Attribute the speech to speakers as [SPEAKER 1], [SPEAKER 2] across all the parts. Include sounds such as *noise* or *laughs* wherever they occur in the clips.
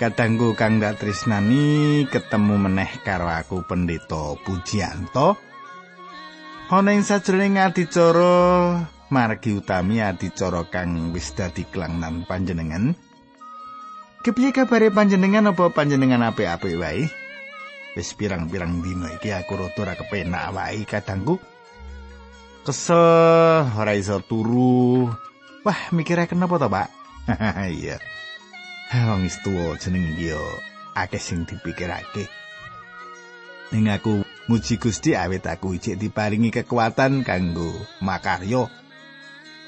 [SPEAKER 1] Kadangku kang dak tresnani ketemu meneh karo aku Pendeta Pujianto. Ana ing sajroning adicara margi utami adicara kang wis dadi kelangnan panjenengan. Kepiye kabare panjenengan apa panjenengan apik-apik wae? Wis pirang-pirang dina iki aku rada ora kepenak wae kadangku. Kesel ora iso turu. Wah, mikirnya kenapa to, Pak? *laughs* Iya. Wong wis tuwa jeneng iki yo akeh sing dipikirake. Ning aku muji Gusti awit aku ijek diparingi kekuatan kanggo makarya.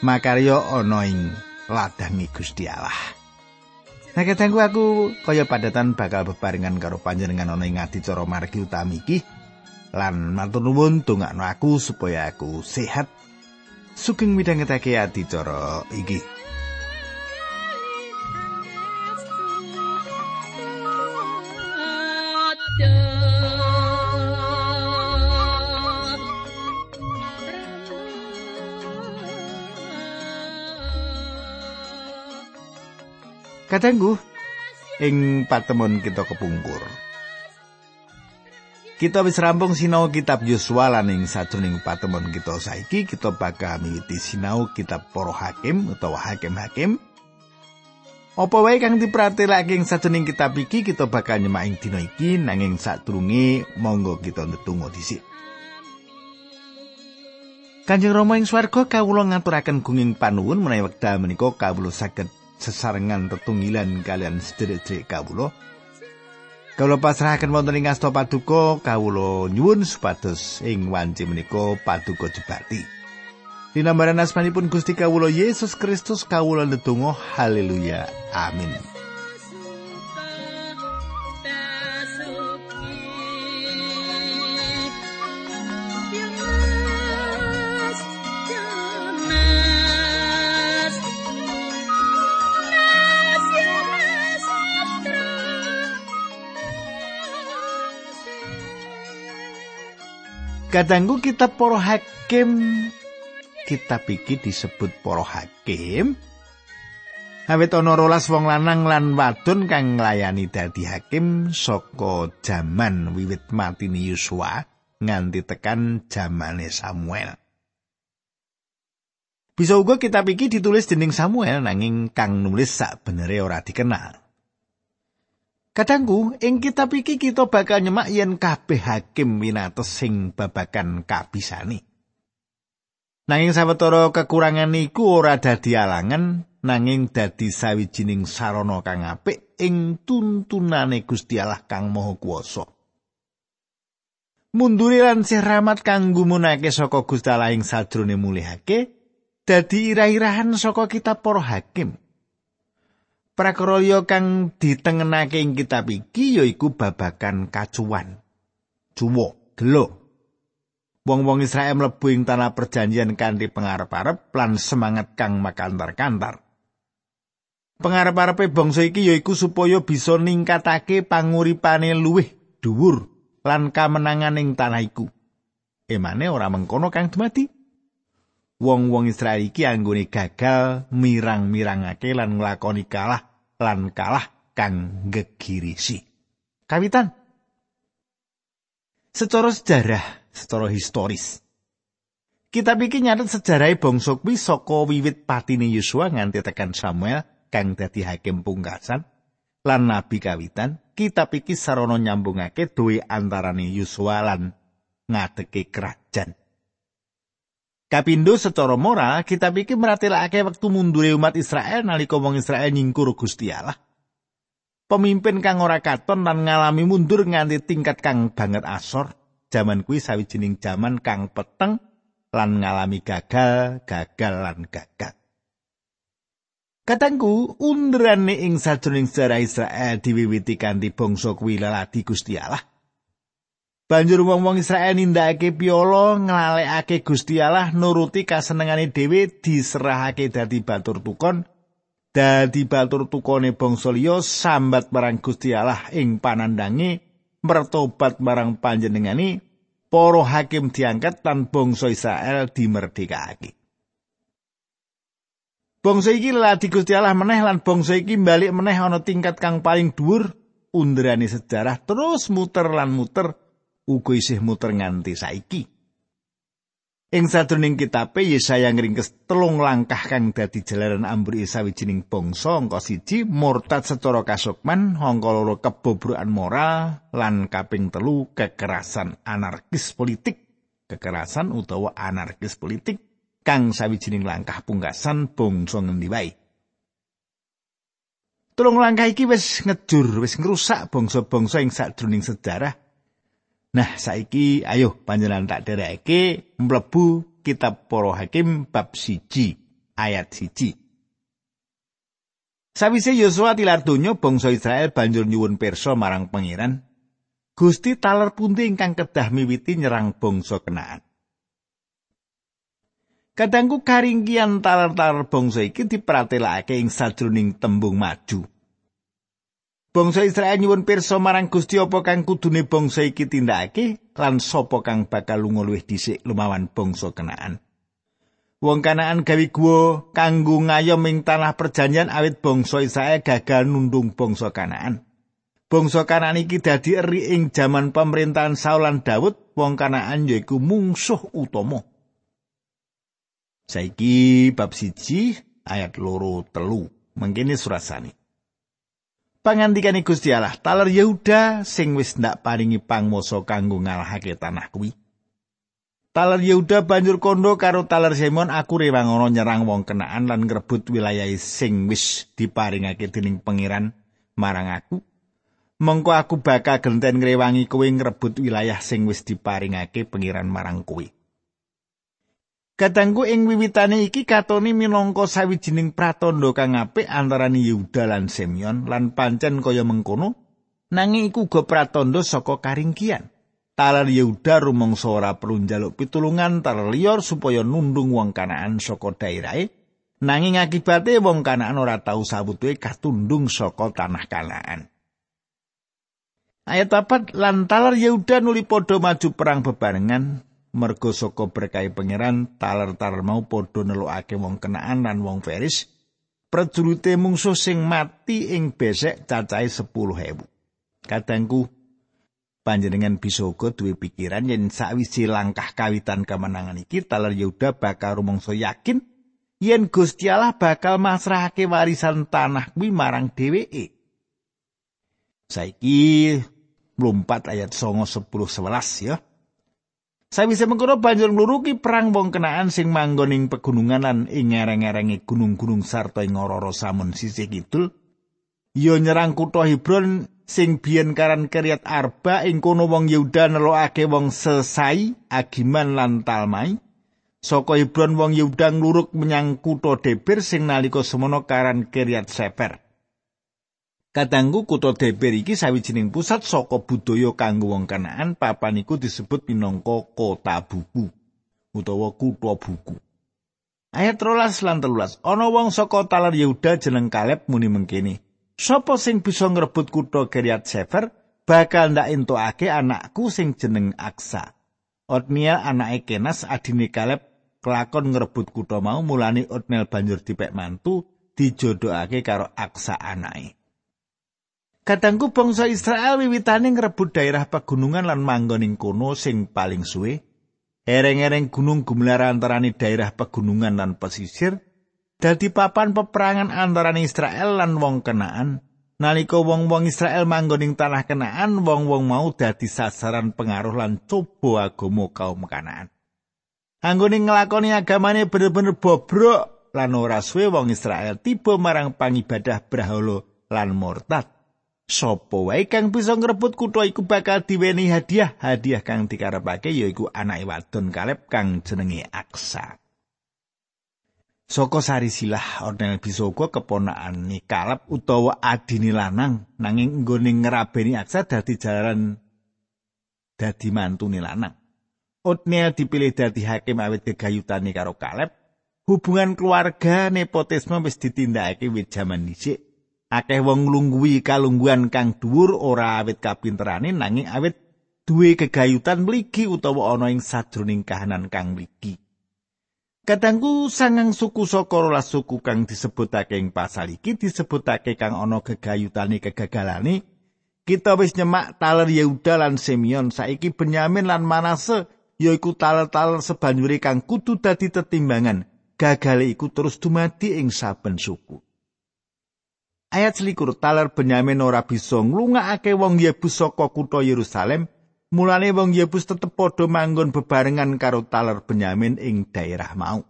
[SPEAKER 1] Makarya ana ing ladangi Gusti Allah. Nah ketengku aku kaya padatan bakal bebarengan karo panjenengan ana ing adicara margi utami iki lan matur nuwun dongakno aku supaya aku sehat sugeng midhangetake adicara iki. Kadangku ing patemon kita kepungkur. Kita wis rampung sinau kitab Yosua lan ing sajroning patemon kita saiki kita bakal miwiti sinau kitab Para Hakim utawa Hakim-hakim. Apa wae kang dipratelake ing sajroning kitab iki kita bakal nyemak ing dina iki nanging sadurunge monggo kita ndedonga dhisik. Kanjeng Rama ing swarga kawula ngaturaken gunging panuwun menawi wekdal menika kawula saged sesarengan tetunggilan kalian sedherek-sedherek kawula. Kawula pasrahaken wonten ing asta paduka kawula nyuwun supados ing wanci menika paduka jebati. Dinambaran asmanipun Gusti kawula Yesus Kristus kawula ndedonga haleluya amin. Kadangku kitab para hakim kitab iki disebut para hakim Awit ana wong lanang lan wadon kang nglayani dadi hakim saka jaman wiwit matine Yosua nganti tekan jamane Samuel. Bisa uga kitab iki ditulis dening Samuel nanging kang nulis sak benere ora dikenal. Kadangku, ing kitab iki kita bakal nyemak yen kabeh hakim winates sing babagan kabisani. Nanging sawetara kekurangan iku ora dadi alangan, nanging dadi sawijining sarana kang apik ing tuntunane Gusti Allah kang Maha Kuwasa. Mundure lan sih rahmat kang gumunake saka Gusti Allah ing sadrone mulihake, dadi irah-irahan saka kitab para hakim. Prakara kang ditengenake ing kitab iki yaiku babagan kacuwan. Cuwo, gelo. Wong-wong Israel mlebu ing tanah perjanjian kanthi pengarep-arep lan semangat kang makantar-kantar. Pengarep-arepe bangsa iki yaiku supaya bisa ningkatake panguripane luwih dhuwur lan kamenangan ing tanah iku. Emane ora mengkono kang dumati. wong-wong Israel iki anggone gagal mirang-mirangake lan nglakoni kalah lan kalah kang gegirisi. Kawitan Secara sejarah, secara historis. Kita pikir nyatet sejarah bangsa kuwi saka wiwit patine Yosua nganti tekan Samuel kang dadi hakim pungkasan lan nabi kawitan, kita pikir sarana nyambungake duwe antarane Yosua lan ngadeke kerajaan. Kapindo secara moral kita pikir meratelake waktu mundure umat Israel nalika wong Israel nyingkur Gusti Allah. Pemimpin kang ora katon lan ngalami mundur nganti tingkat kang banget asor. Zaman kuwi sawijining zaman kang peteng lan ngalami gagal, gagal lan gagal. Katangku underane ing sajroning sejarah Israel diwiwiti kanthi bangsa kuwi leladi Gusti Allah. Banjur wong-wong Israel nindakake piolo nglalekake Gusti Allah nuruti kasenengane dhewe diserahake dadi batur tukon dadi batur tukone bangsa liya sambat marang Gusti Allah ing panandange mertobat marang panjenengani para hakim diangkat lan bangsa Israel dimerdekake. Bangsa iki lelati Gusti Allah meneh lan bangsa iki balik meneh ana tingkat kang paling dhuwur undrane sejarah terus muter lan muter uga isih muter nganti saiki. Ing sadurunging kitabe Yesaya ngringkes telung langkah kang dadi jalaran ambri sawijining bangsa angka siji murtad secara kasukman angka loro kebobrokan moral lan kaping telu kekerasan anarkis politik kekerasan utawa anarkis politik kang sawijining langkah pungkasan bangsa ngendi wae. Tulung langkah iki wis ngejur, wis ngrusak bangsa-bangsa ing sadurunging sejarah. Nah, saiki ayo panjenengan tak derekake mlebu kitab Para Hakim bab siji ayat siji. Sawise Yosua tilar donya bangsa Israel banjur nyuwun pirsa marang pangeran. Gusti taler pundi ingkang kedah miwiti nyerang bangsa Kenaan. Kadangku karingkian talar-talar bangsa iki dipratelake ing sajroning tembung maju. Bangsa Israel nyuwun pirsa marang Gusti apa kang kudune bangsa iki tindakake lan sapa kang bakal lunga luwih dhisik lumawan bangsa Kenaan. Wong Kanaan gawe guwa kanggo ngayom ing tanah perjanjian awit bangsa Israel gagal nundung bangsa Kanaan. Bangsa Kanaan iki dadi eri ing jaman pemerintahan Saul lan Daud, wong Kanaan yaiku mungsuh utama. Saiki bab siji ayat loro telu mengkini surasani. Pangandikane Gusti Allah, taler Yehuda sing wis ndak paringi pangmoso kanggo ngalahake tanah kuwi. Taler Yehuda banjur kondo karo taler Simon aku rewangono nyerang wong kenaan lan ngrebut wilayah sing wis diparingake dening pangeran marang aku. Mengko aku bakal genten ngrewangi kowe ngrebut wilayah sing wis diparingake pangeran marang kowe. Kadangku ing wiwitane iki katoni minangka sawijining pratandha kang apik antarané Yehuda lan Simeon lan pancen kaya mengkono nanging iku uga pratandha saka karingkian. Talar Yehuda rumangsa ora perlu njaluk pitulungan terlior supaya nundung wong Kanaan saka daerahe nanging akibate wong Kanaan ora tau sabutuhe katundung saka tanah Kanaan. Ayat 4 lan talar Yehuda nuli padha maju perang bebarengan mergo saka berkahi pangeran taler-taler mau padha nelokake wong kenaan lan wong feris prajurite mungsuh sing mati ing besek cacahe 10.000 kadangku panjenengan bisa uga duwe pikiran yen sawise langkah kawitan kemenangan iki taler Yehuda bakal rumangsa yakin yen Gusti Allah bakal masrahake warisan tanah kuwi marang dheweke. Saiki mlumpat ayat 9 10 11 ya Sawise mengkono banjur ngluruki perang wong kenaan sing manggon ing pegunungan lan ing ngereng-ngerengi gunung-gunung sarta ing ora samun sisih kidul. Yo nyerang kutha Hebron sing biyen karan Kiryat Arba ing kono wong Yehuda nelokake wong Sesai, Agiman lan Talmai. Saka Hebron wong Yehuda ngluruk menyang kutha Debir sing nalika semono karan Kiryat Sefer. Kadangku kutha Deber iki sawijining pusat saka budaya kanggo wong Kanaan, papan iku disebut minangka kota buku utawa kutha buku. Ayat 13 lan 13. Ana wong saka talar Yehuda jeneng Kaleb muni mengkene. Sapa sing bisa ngrebut kutha Kiryat Sefer bakal ndak entukake anakku sing jeneng Aksa. Otniel anake Kenas adine Kaleb kelakon ngrebut kutha mau mulane Otniel banjur dipek mantu dijodohake karo Aksa anake. Kadangku bangsa Israel wiwitane ngrebut daerah pegunungan lan manggon ing kono sing paling suwe. Ereng-ereng gunung gumelar antarane daerah pegunungan lan pesisir dadi papan peperangan antarane Israel lan wong Kenaan. Nalika wong-wong Israel manggon ing tanah Kenaan, wong-wong mau dadi sasaran pengaruh lan coba agama kaum Kanaan. Anggone nglakoni agamane bener-bener bobrok lan ora suwe wong Israel tiba marang pangibadah brahala lan murtad. Sapa wae kang bisa ngrebut kutha iku bakal diweni hadiah. Hadiah kang dikarepake yaiku anake wadon Kaleb kang jenenge Aksa. Saka sari silah Ornel bisa uga ni Kaleb utawa adini lanang nanging nggone ngrabeni Aksa dadi jalan dadi mantune lanang. Otniel dipilih dadi hakim awit gegayutane karo Kaleb. Hubungan keluarga nepotisme wis ditindakake wit jaman dhisik. Akeh wong nglungguhi kalungguhan kang dhuwur ora awit kapinterane nanging awit duwe kegayutan mligi utawa ana ing sajroning kahanan kang mligi. Kadangku sangang suku saka rolas suku kang disebutake ing pasal iki disebutake kang ana gegayutane kegagalane kita wis nyemak taler Yehuda lan Simeon. Saiki Benyamin lan Manase yaiku taler-taler sebanjure kang kudu dadi tetimbangan gagale iku terus dumadi ing saben suku Ayat selikur taler Benyamin ora bisa nglungakake wong Yebus saka kutha Yerusalem. Mulane wong Yebus tetep padha manggon bebarengan karo taler Benyamin ing daerah mau.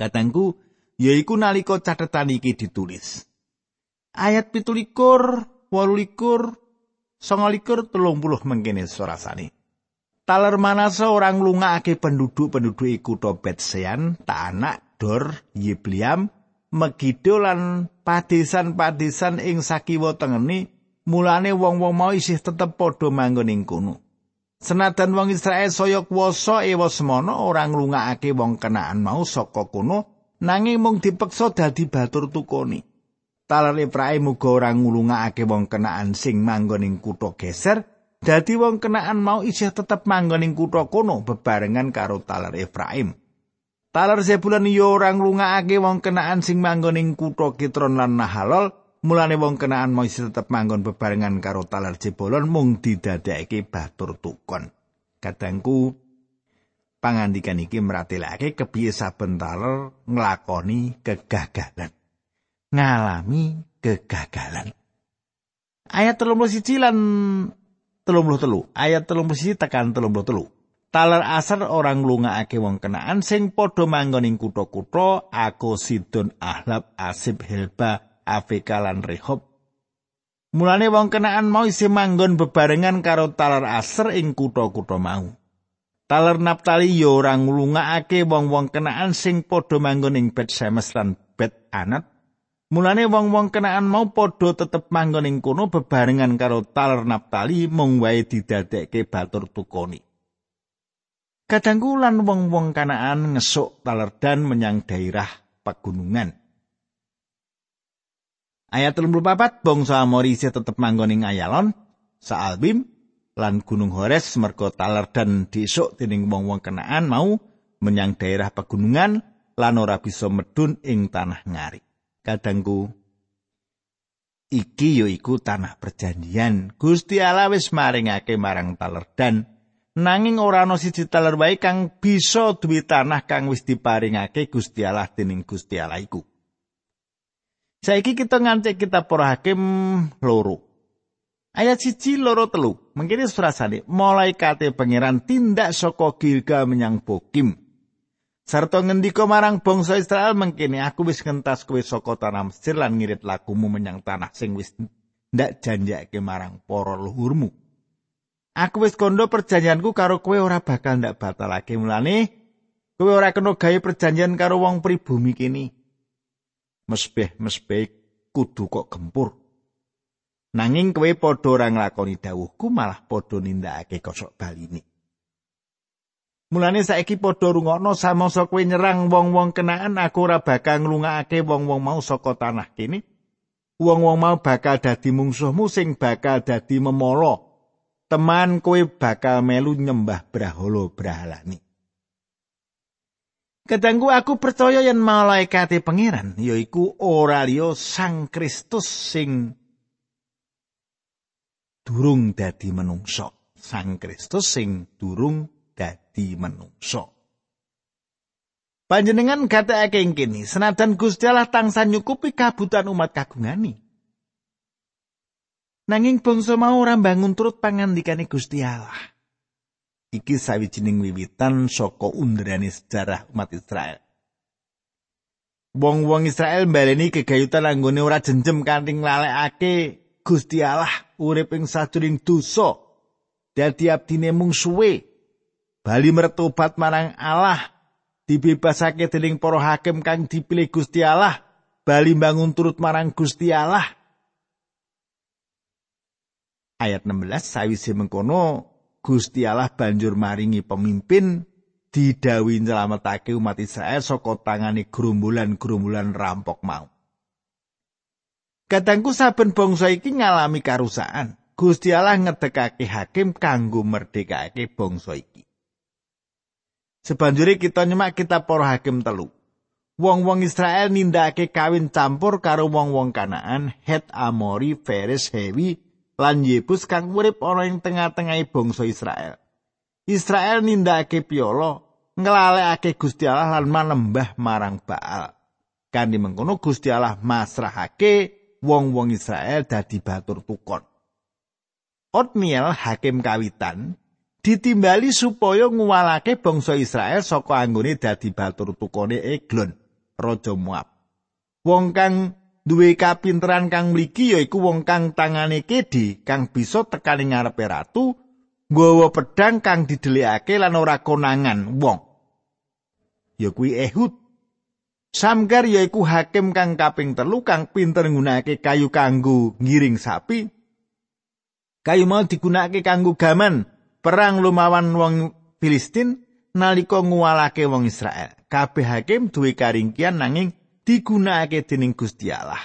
[SPEAKER 1] Katangku yaiku nalika catetan iki ditulis. Ayat pitulikur wolulikur, songolikur, telung puluh mengkini sorasani. Taler manasa orang lungakake penduduk-penduduk to Betsean, Tanak, Dor, Yibliam, Megido lan padesan-padesan ing sakiwa tengeni, mulane wong-wong mau isih tetep padha manggon ing kono. Senadan wong Israel saya kuwasa ewa semono orang lungakake wong kenaan mau saka kono, nanging mung dipeksa dadi batur tukoni. taler Efraim uga ora ngulungake wong kenaan sing manggon ing kutha geser dadi wong kenaan mau isih tetep manggon ing kutha kono bebarengan karo taler Efraim taler Zebulon yo ora ngulungake wong kenaan sing manggon ing kutha Kitron lan Nahalol mulane wong kenaan mau isih tetep manggon bebarengan karo taler Zebulon mung didadekake batur tukon kadangku pangandikan iki meratelake kepiye saben taler nglakoni kegagalan ngalami kegagalan. Ayat telung puluh siji lan telung puluh telu. Ayat telung puluh siji tekan telung puluh telu. Taler asar orang lungaake wong kenaan sing padha manggon ing kutha-kutha Ako Sidon Ahlab Asib Helba Afeka lan Rehob. Mulane wong kenaan mau isi manggon bebarengan karo taler asar ing kutha-kutha mau. Taler Naptali yo ora nglungakake wong-wong kenaan sing padha manggon ing Bet Semes lan Bet Anat Mulane wong-wong kenaan mau padha tetep manggon ing kono bebarengan karo taler Naptali mung wae didadekke batur tukoni. Kadangku lan wong-wong kanaan ngesuk taler dan menyang daerah pegunungan. Ayat 34 bangsa Amori isih tetep manggon ing Ayalon, Saalbim lan Gunung Hores mergo taler dan disuk dening wong-wong kenaan mau menyang daerah pegunungan lan ora bisa medun ing tanah ngari. kadangku iki yo iku tanah perjanjian Gusti Allah wis maringake marang talerdan nanging ora ana siji taler wae kang bisa duwe tanah kang wis diparingake Gusti Allah dening Gusti Allah iku. Saiki kita ngancik kita para hakim loro. Ayat siji loro telu. Mengkini surasane mulai kate pangeran tindak saka Gilgal menyang Bokim. Sarto ngendika marang bangsa Israel mengkene aku wis ngentas kowe saka tanah Mesir lan ngirit lakumu menyang tanah sing wis ndak janjake marang para luhurmu. Aku wis kondo perjanjianku karo kowe ora bakal ndak batalake mulane kowe ora kena gawe perjanjian karo wong pribumi kini. Mesbeh mesbeh kudu kok gempur. Nanging kowe padha ora nglakoni dawuhku malah padha nindakake kosok baline. Mulane saiki padha rungokno samangsa kowe nyerang wong-wong kenaan aku ora bakal nglungakake wong-wong mau saka tanah kene. Wong-wong mau bakal dadi mungsuhmu sing bakal dadi memolo. Teman kowe bakal melu nyembah brahala brahalani. Kadangku aku percaya yen malaikate pangeran yaiku ora liya Sang Kristus sing durung dadi menungso. Sang Kristus sing durung dadi menungso. Panjenengan gatekake ing kene, senajan Gusti Allah tangsa nyukupi kabutuhan umat kagungani. Nanging bangsa mau ora bangun turut pangandikane Gusti Allah. Iki sawijining wiwitan saka undrane sejarah umat Israel. Wong-wong Israel baleni kegayutan anggone ora jenjem kanthi nglalekake Gusti Allah urip ing sajroning dosa. Dadi abdine mung suwe bali mertobat marang Allah dibebasake dening para hakim kang dipilih Gusti Allah bali bangun turut marang Gusti Allah ayat 16 sawise mengkono Gusti Allah banjur maringi pemimpin didawi nyelametake umat Israel saka tangane gerombolan-gerombolan rampok mau Katangku saben bangsa iki ngalami karusakan. Gusti Allah ngedekake hakim kanggo merdekake bangsa iki. Sebanjure kita nyemak kitab para hakim telu. Wong-wong Israel nindakake kawin campur karo wong-wong Kanaan, Het, Amori, Feres, Hewi, lan Yebus kang urip ana ing tengah-tengahe bangsa Israel. Israel nindakake piolo, nglalekake Gusti Allah lan manembah marang Baal. Kanthi mengkono Gusti Allah masrahake wong-wong Israel dadi batur tukon. Otniel hakim kawitan ditimbali supaya nguwalake bangsa Israel saka anggone dadi batur tukone Eglon, raja Moab. Wong kang duwe kapinteran kang mligi yaiku wong kang tangane kedi kang bisa tekani ngarepe ratu, nggawa pedang kang didelikake lan ora konangan wong. Ya kuwi Ehud. Samgar yaiku hakim kang kaping telu kang pinter nggunakake kayu kanggo ngiring sapi. Kayu mau digunakake kanggo gaman perang lumawan wong Filistin nalika nguwalake wong Israel. Kabeh hakim duwe karingkian nanging digunakake dening Gusti Allah.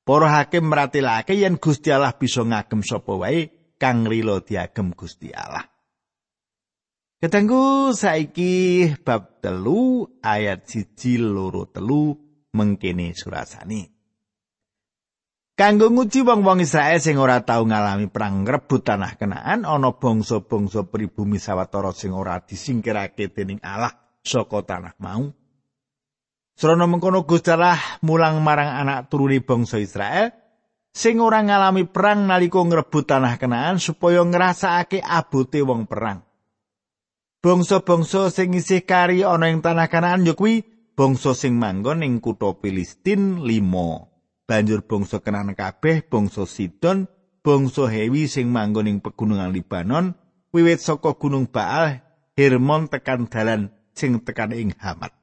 [SPEAKER 1] Para hakim meratilake yen Gusti Allah bisa ngagem sapa wae kang rila diagem Gusti Allah. Ketengku saiki bab telu ayat siji loro telu mengkene surasani. Kanggo nguji wong-wong Israel sing ora tau ngalami perang ngrebut tanah Kenaan, ana bangsa-bangsa pribumi sawetara sing ora disingkirake dening Allah saka tanah mau. Srana mengkono Gusti mulang marang anak turune bangsa Israel sing ora ngalami perang nalika ngrebut tanah Kenaan supaya ngrasakake abote wong perang. Bangsa-bangsa sing isih kari ana ing tanah Kenaan ya kuwi bangsa sing manggon ing kutha Filistin 5. banjur bangsa Kenan kabeh bangsa Sidon bangsa Hewi sing manggon ing pegunungan Libanon wiwit saka gunung Baal Hermon tekan dalan sing tekan ing Hamat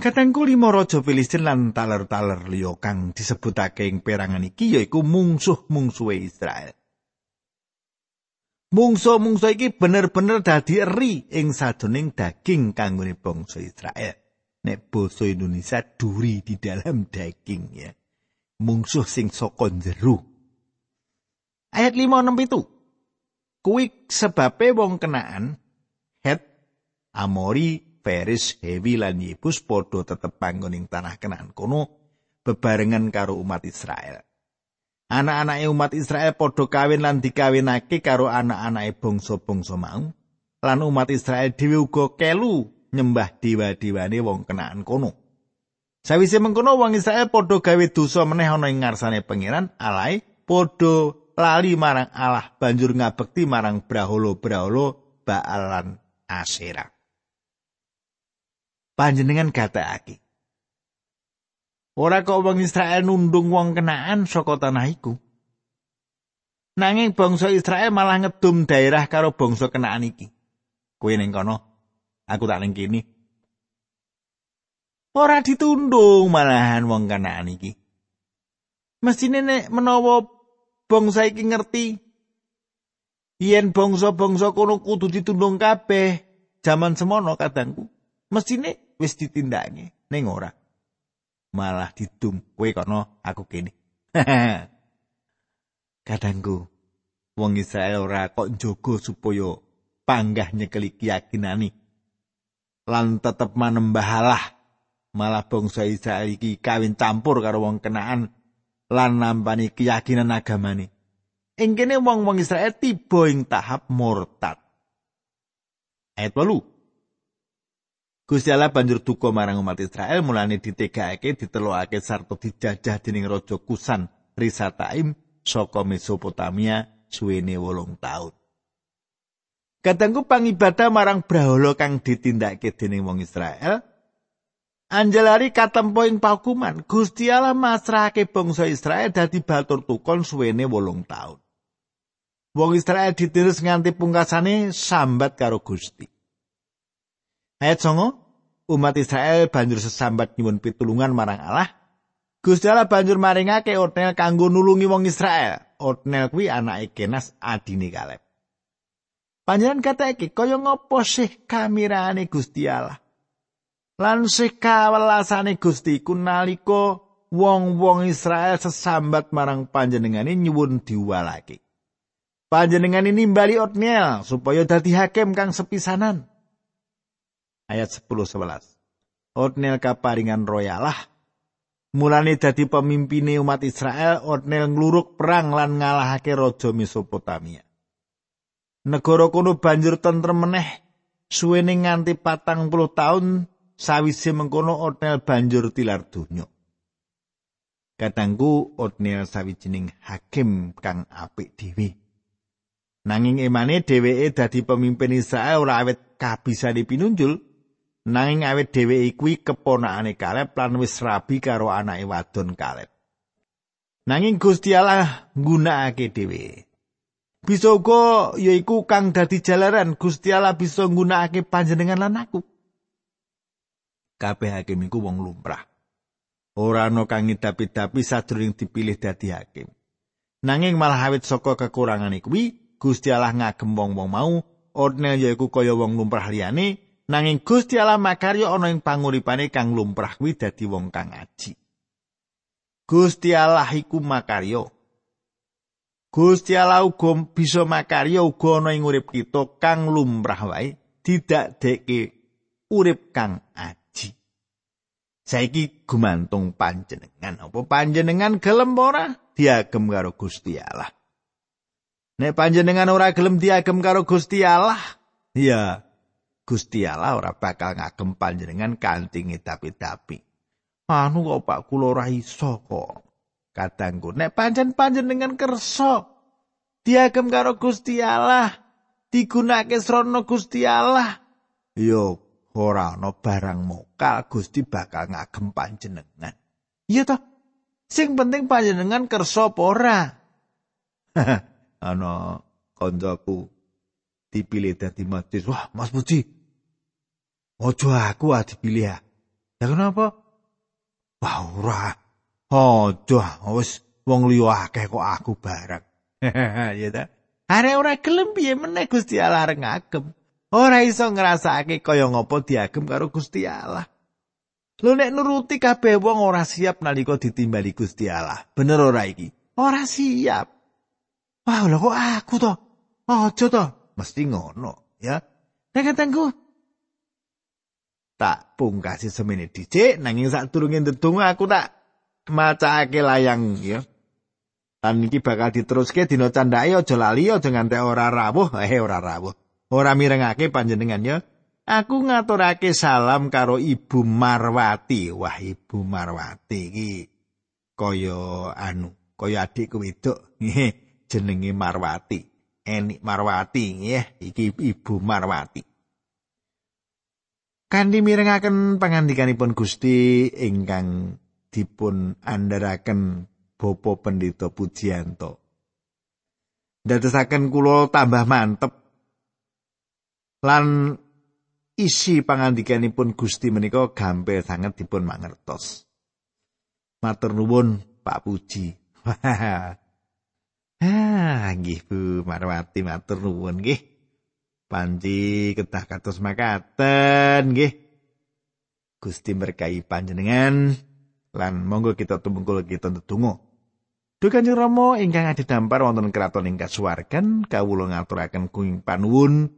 [SPEAKER 1] Katengku lima raja Filistin lan taler-taler liya kang disebutake ing perangan iki yaiku mungsuh-mungsuhe Israel. Mungsuh-mungsuh iki bener-bener dadi eri ing sadoning daging kanggone bangsa Israel. nek basa Indonesia duri di dalam daging ya. Mungsuh sing saka jero. Ayat 5 6 itu. Kuwi sebabe wong kenaan Het Amori Feris Hewi lan Yebus padha tetep panggoning tanah kenaan kono bebarengan karo umat Israel. Anak-anake umat Israel padha kawin lan dikawinake karo anak-anake bangsa-bangsa mau. Lan umat Israel dhewe uga kelu nyembah dewa-dewane wong kenaan kono. Sawise mengkono wong Israel padha gawe dosa meneh ana ing ngarsane pangeran alai padha lali marang Allah banjur ngabekti marang braholo-braholo Baalan Asera. Panjenengan gatekake. Ora kok wong Israel nundung wong kenaan saka tanah iku. Nanging bangsa Israel malah ngedum daerah karo bangsa kenaan iki. Kowe ning kono aku tak ning kene ora ditundung malahan wong kanaan iki mesine nek menawa bangsa iki ngerti yen bangsa-bangsa kono kudu ditundung kabeh jaman semono kadangku mesine wis ditindakne ning ora. Malah didum kowe kono aku kene. *laughs* Kadangku wong Israel ora kok njogo supaya panggah nyekeli keyakinane. Lan tetep manembahalah malah bangsa Israel iki kawin campur karo wong kenaan lan nampani keyakinan agamane. Ing kene wong-wong Israel tiba ing tahap murtad. Ayat 8 Gusti Allah banjur duka marang umat Israel mulane ditegakake ditelokake sarta dijajah dening raja Kusan Risataim saka Mesopotamia suwene wolung taun. Kadangku pangibadah marang brahala kang ditindakake dening wong Israel. Anjelari katempo ing paukuman, Gusti Allah masrahake bangsa Israel dadi batur tukon suwene wolung taun. Wong Israel ditirus nganti pungkasane sambat karo Gusti. Ayat songo, umat Israel banjur sesambat nyuwun pitulungan marang Allah. Gusti Allah banjur maringake Otnel kanggo nulungi wong Israel. Otnel kuwi anake Kenas adine Kaleb. Panjenengan iki kaya ngopo sih kamirane Gusti Allah? Lan sih kawelasane Gusti ku nalika wong-wong Israel sesambat marang panjenengane nyuwun diuwalake. Panjenengan ini nimbali Otniel supaya dadi hakim kang sepisanan. Ayat 10 11. Otniel kaparingan royalah mulane dadi pemimpine umat Israel Otniel ngluruk perang lan ngalahake raja Mesopotamia. Negara kono banjur tentrem meneh suwene nganti patang puluh tahun sawise mengkono Otniel banjur tilar donya. Katangku Otniel sawijining hakim kang apik dhewe. Nanging emane dheweke dadi pemimpin Israel ora awet kabisane pinunjul, nanging awet dheweke kuwi keponakane Kaleb lan wis rabi karo anake wadon Kaleb. Nanging Gusti Allah nggunakake dheweke. Bisa uga yaiku kang dadi jalaran Gusti Allah bisa nggunakake panjenengan lan aku. Kabeh hakim iku wong lumrah. Ora ana kang ngidapi-dapi sadurung dipilih dadi hakim. Nanging malah awit saka kekurangan kuwi Gusti Allah ngagem wong-wong mau, Ornel yaiku kaya wong lumrah liyane, nanging Gusti Allah makarya ana ing panguripane kang lumrah kuwi dadi wong kang aji. Gusti Allah iku makarya. Gusti Allah uga bisa makarya uga ana ing urip kita kang lumrah wae, didadekake urip kang aji. Saiki gumantung panjenengan, apa panjenengan gelem ora diagem karo Gusti Allah? Nek panjenengan ora gelem diagem karo Gusti Allah, ya Gusti Allah ora bakal ngagem panjenengan kanthi tapi-tapi. Anu kok Pak kula ora iso kok. Kadangku nek pancen panjenengan kersa diagem karo Gusti Allah, digunakake srana Gusti Allah, yo ora ana barang mokal Gusti bakal ngagem panjenengan. Iya toh? Sing penting panjenengan kersa apa ora? *laughs* ana kancaku dipilih dadi masjid. Wah, Mas Puji. Ojo aku ah dipilih ya. Ya kenapa? Wah, ora. Ojo, wis wong liya akeh kok aku bareng. *laughs* ya ta. Are ora gelem piye meneh Gusti Allah areng ngagem. Ora iso ngrasake kaya ngopo diagem karo Gusti Allah. Lho nek nuruti kabeh wong ora siap nalika ditimbali Gusti Allah. Bener ora iki? Ora siap. Wah, lho kok aku to? Aja to, mesti ngono, ya. Nek katengku tak pungkasi semene dicek nanging sak durunge ndedonga aku tak macake layang ya. Lan iki bakal diteruske dina candhake aja lali aja nganti ora rawuh, eh ora rawuh. Ora mirengake panjenengan ya. Aku ngaturake salam karo Ibu Marwati. Wah, Ibu Marwati iki kaya anu, kaya adikku wedok. jenenge Marwati. Enik Marwati nggih, iki Ibu Marwati. Kanthi mirengaken pangandikanipun Gusti ingkang dipun andharaken Bapa Pendeta Pujiyanto. Dadosaken kula tambah mantep lan isi pangandikanipun Gusti menika gampil sanget dipun mangertos. Matur nuwun Pak Puji. *laughs* Ah, nggih Bu Marwati matur nuwun nggih. Panji kedah kados makaten nggih. Gusti berkahi panjenengan lan monggo kita tumungkul kita ndedonga. Duh Kanjeng Rama ingkang adhedhampar wonten kraton ing kasuwargan kawula ngaturaken kuing panuwun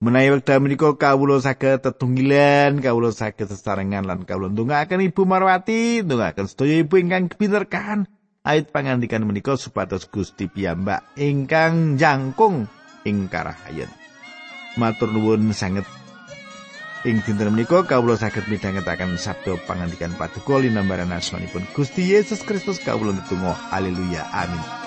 [SPEAKER 1] menawi wekdal menika kawula saged tetunggilan kawula saged sesarengan lan kawula ndongaaken Ibu Marwati ndongaaken sedaya ibu ingkang pinterkan ait pangandikan menika supados Gusti piyambak ingkang jangkung ing karahayen. Matur nuwun sanget. Ing dinten menika kawula saged midhangetaken sabda pangandikan paduka linambaran asmanipun Gusti Yesus Kristus kawula netunggal haleluya. Amin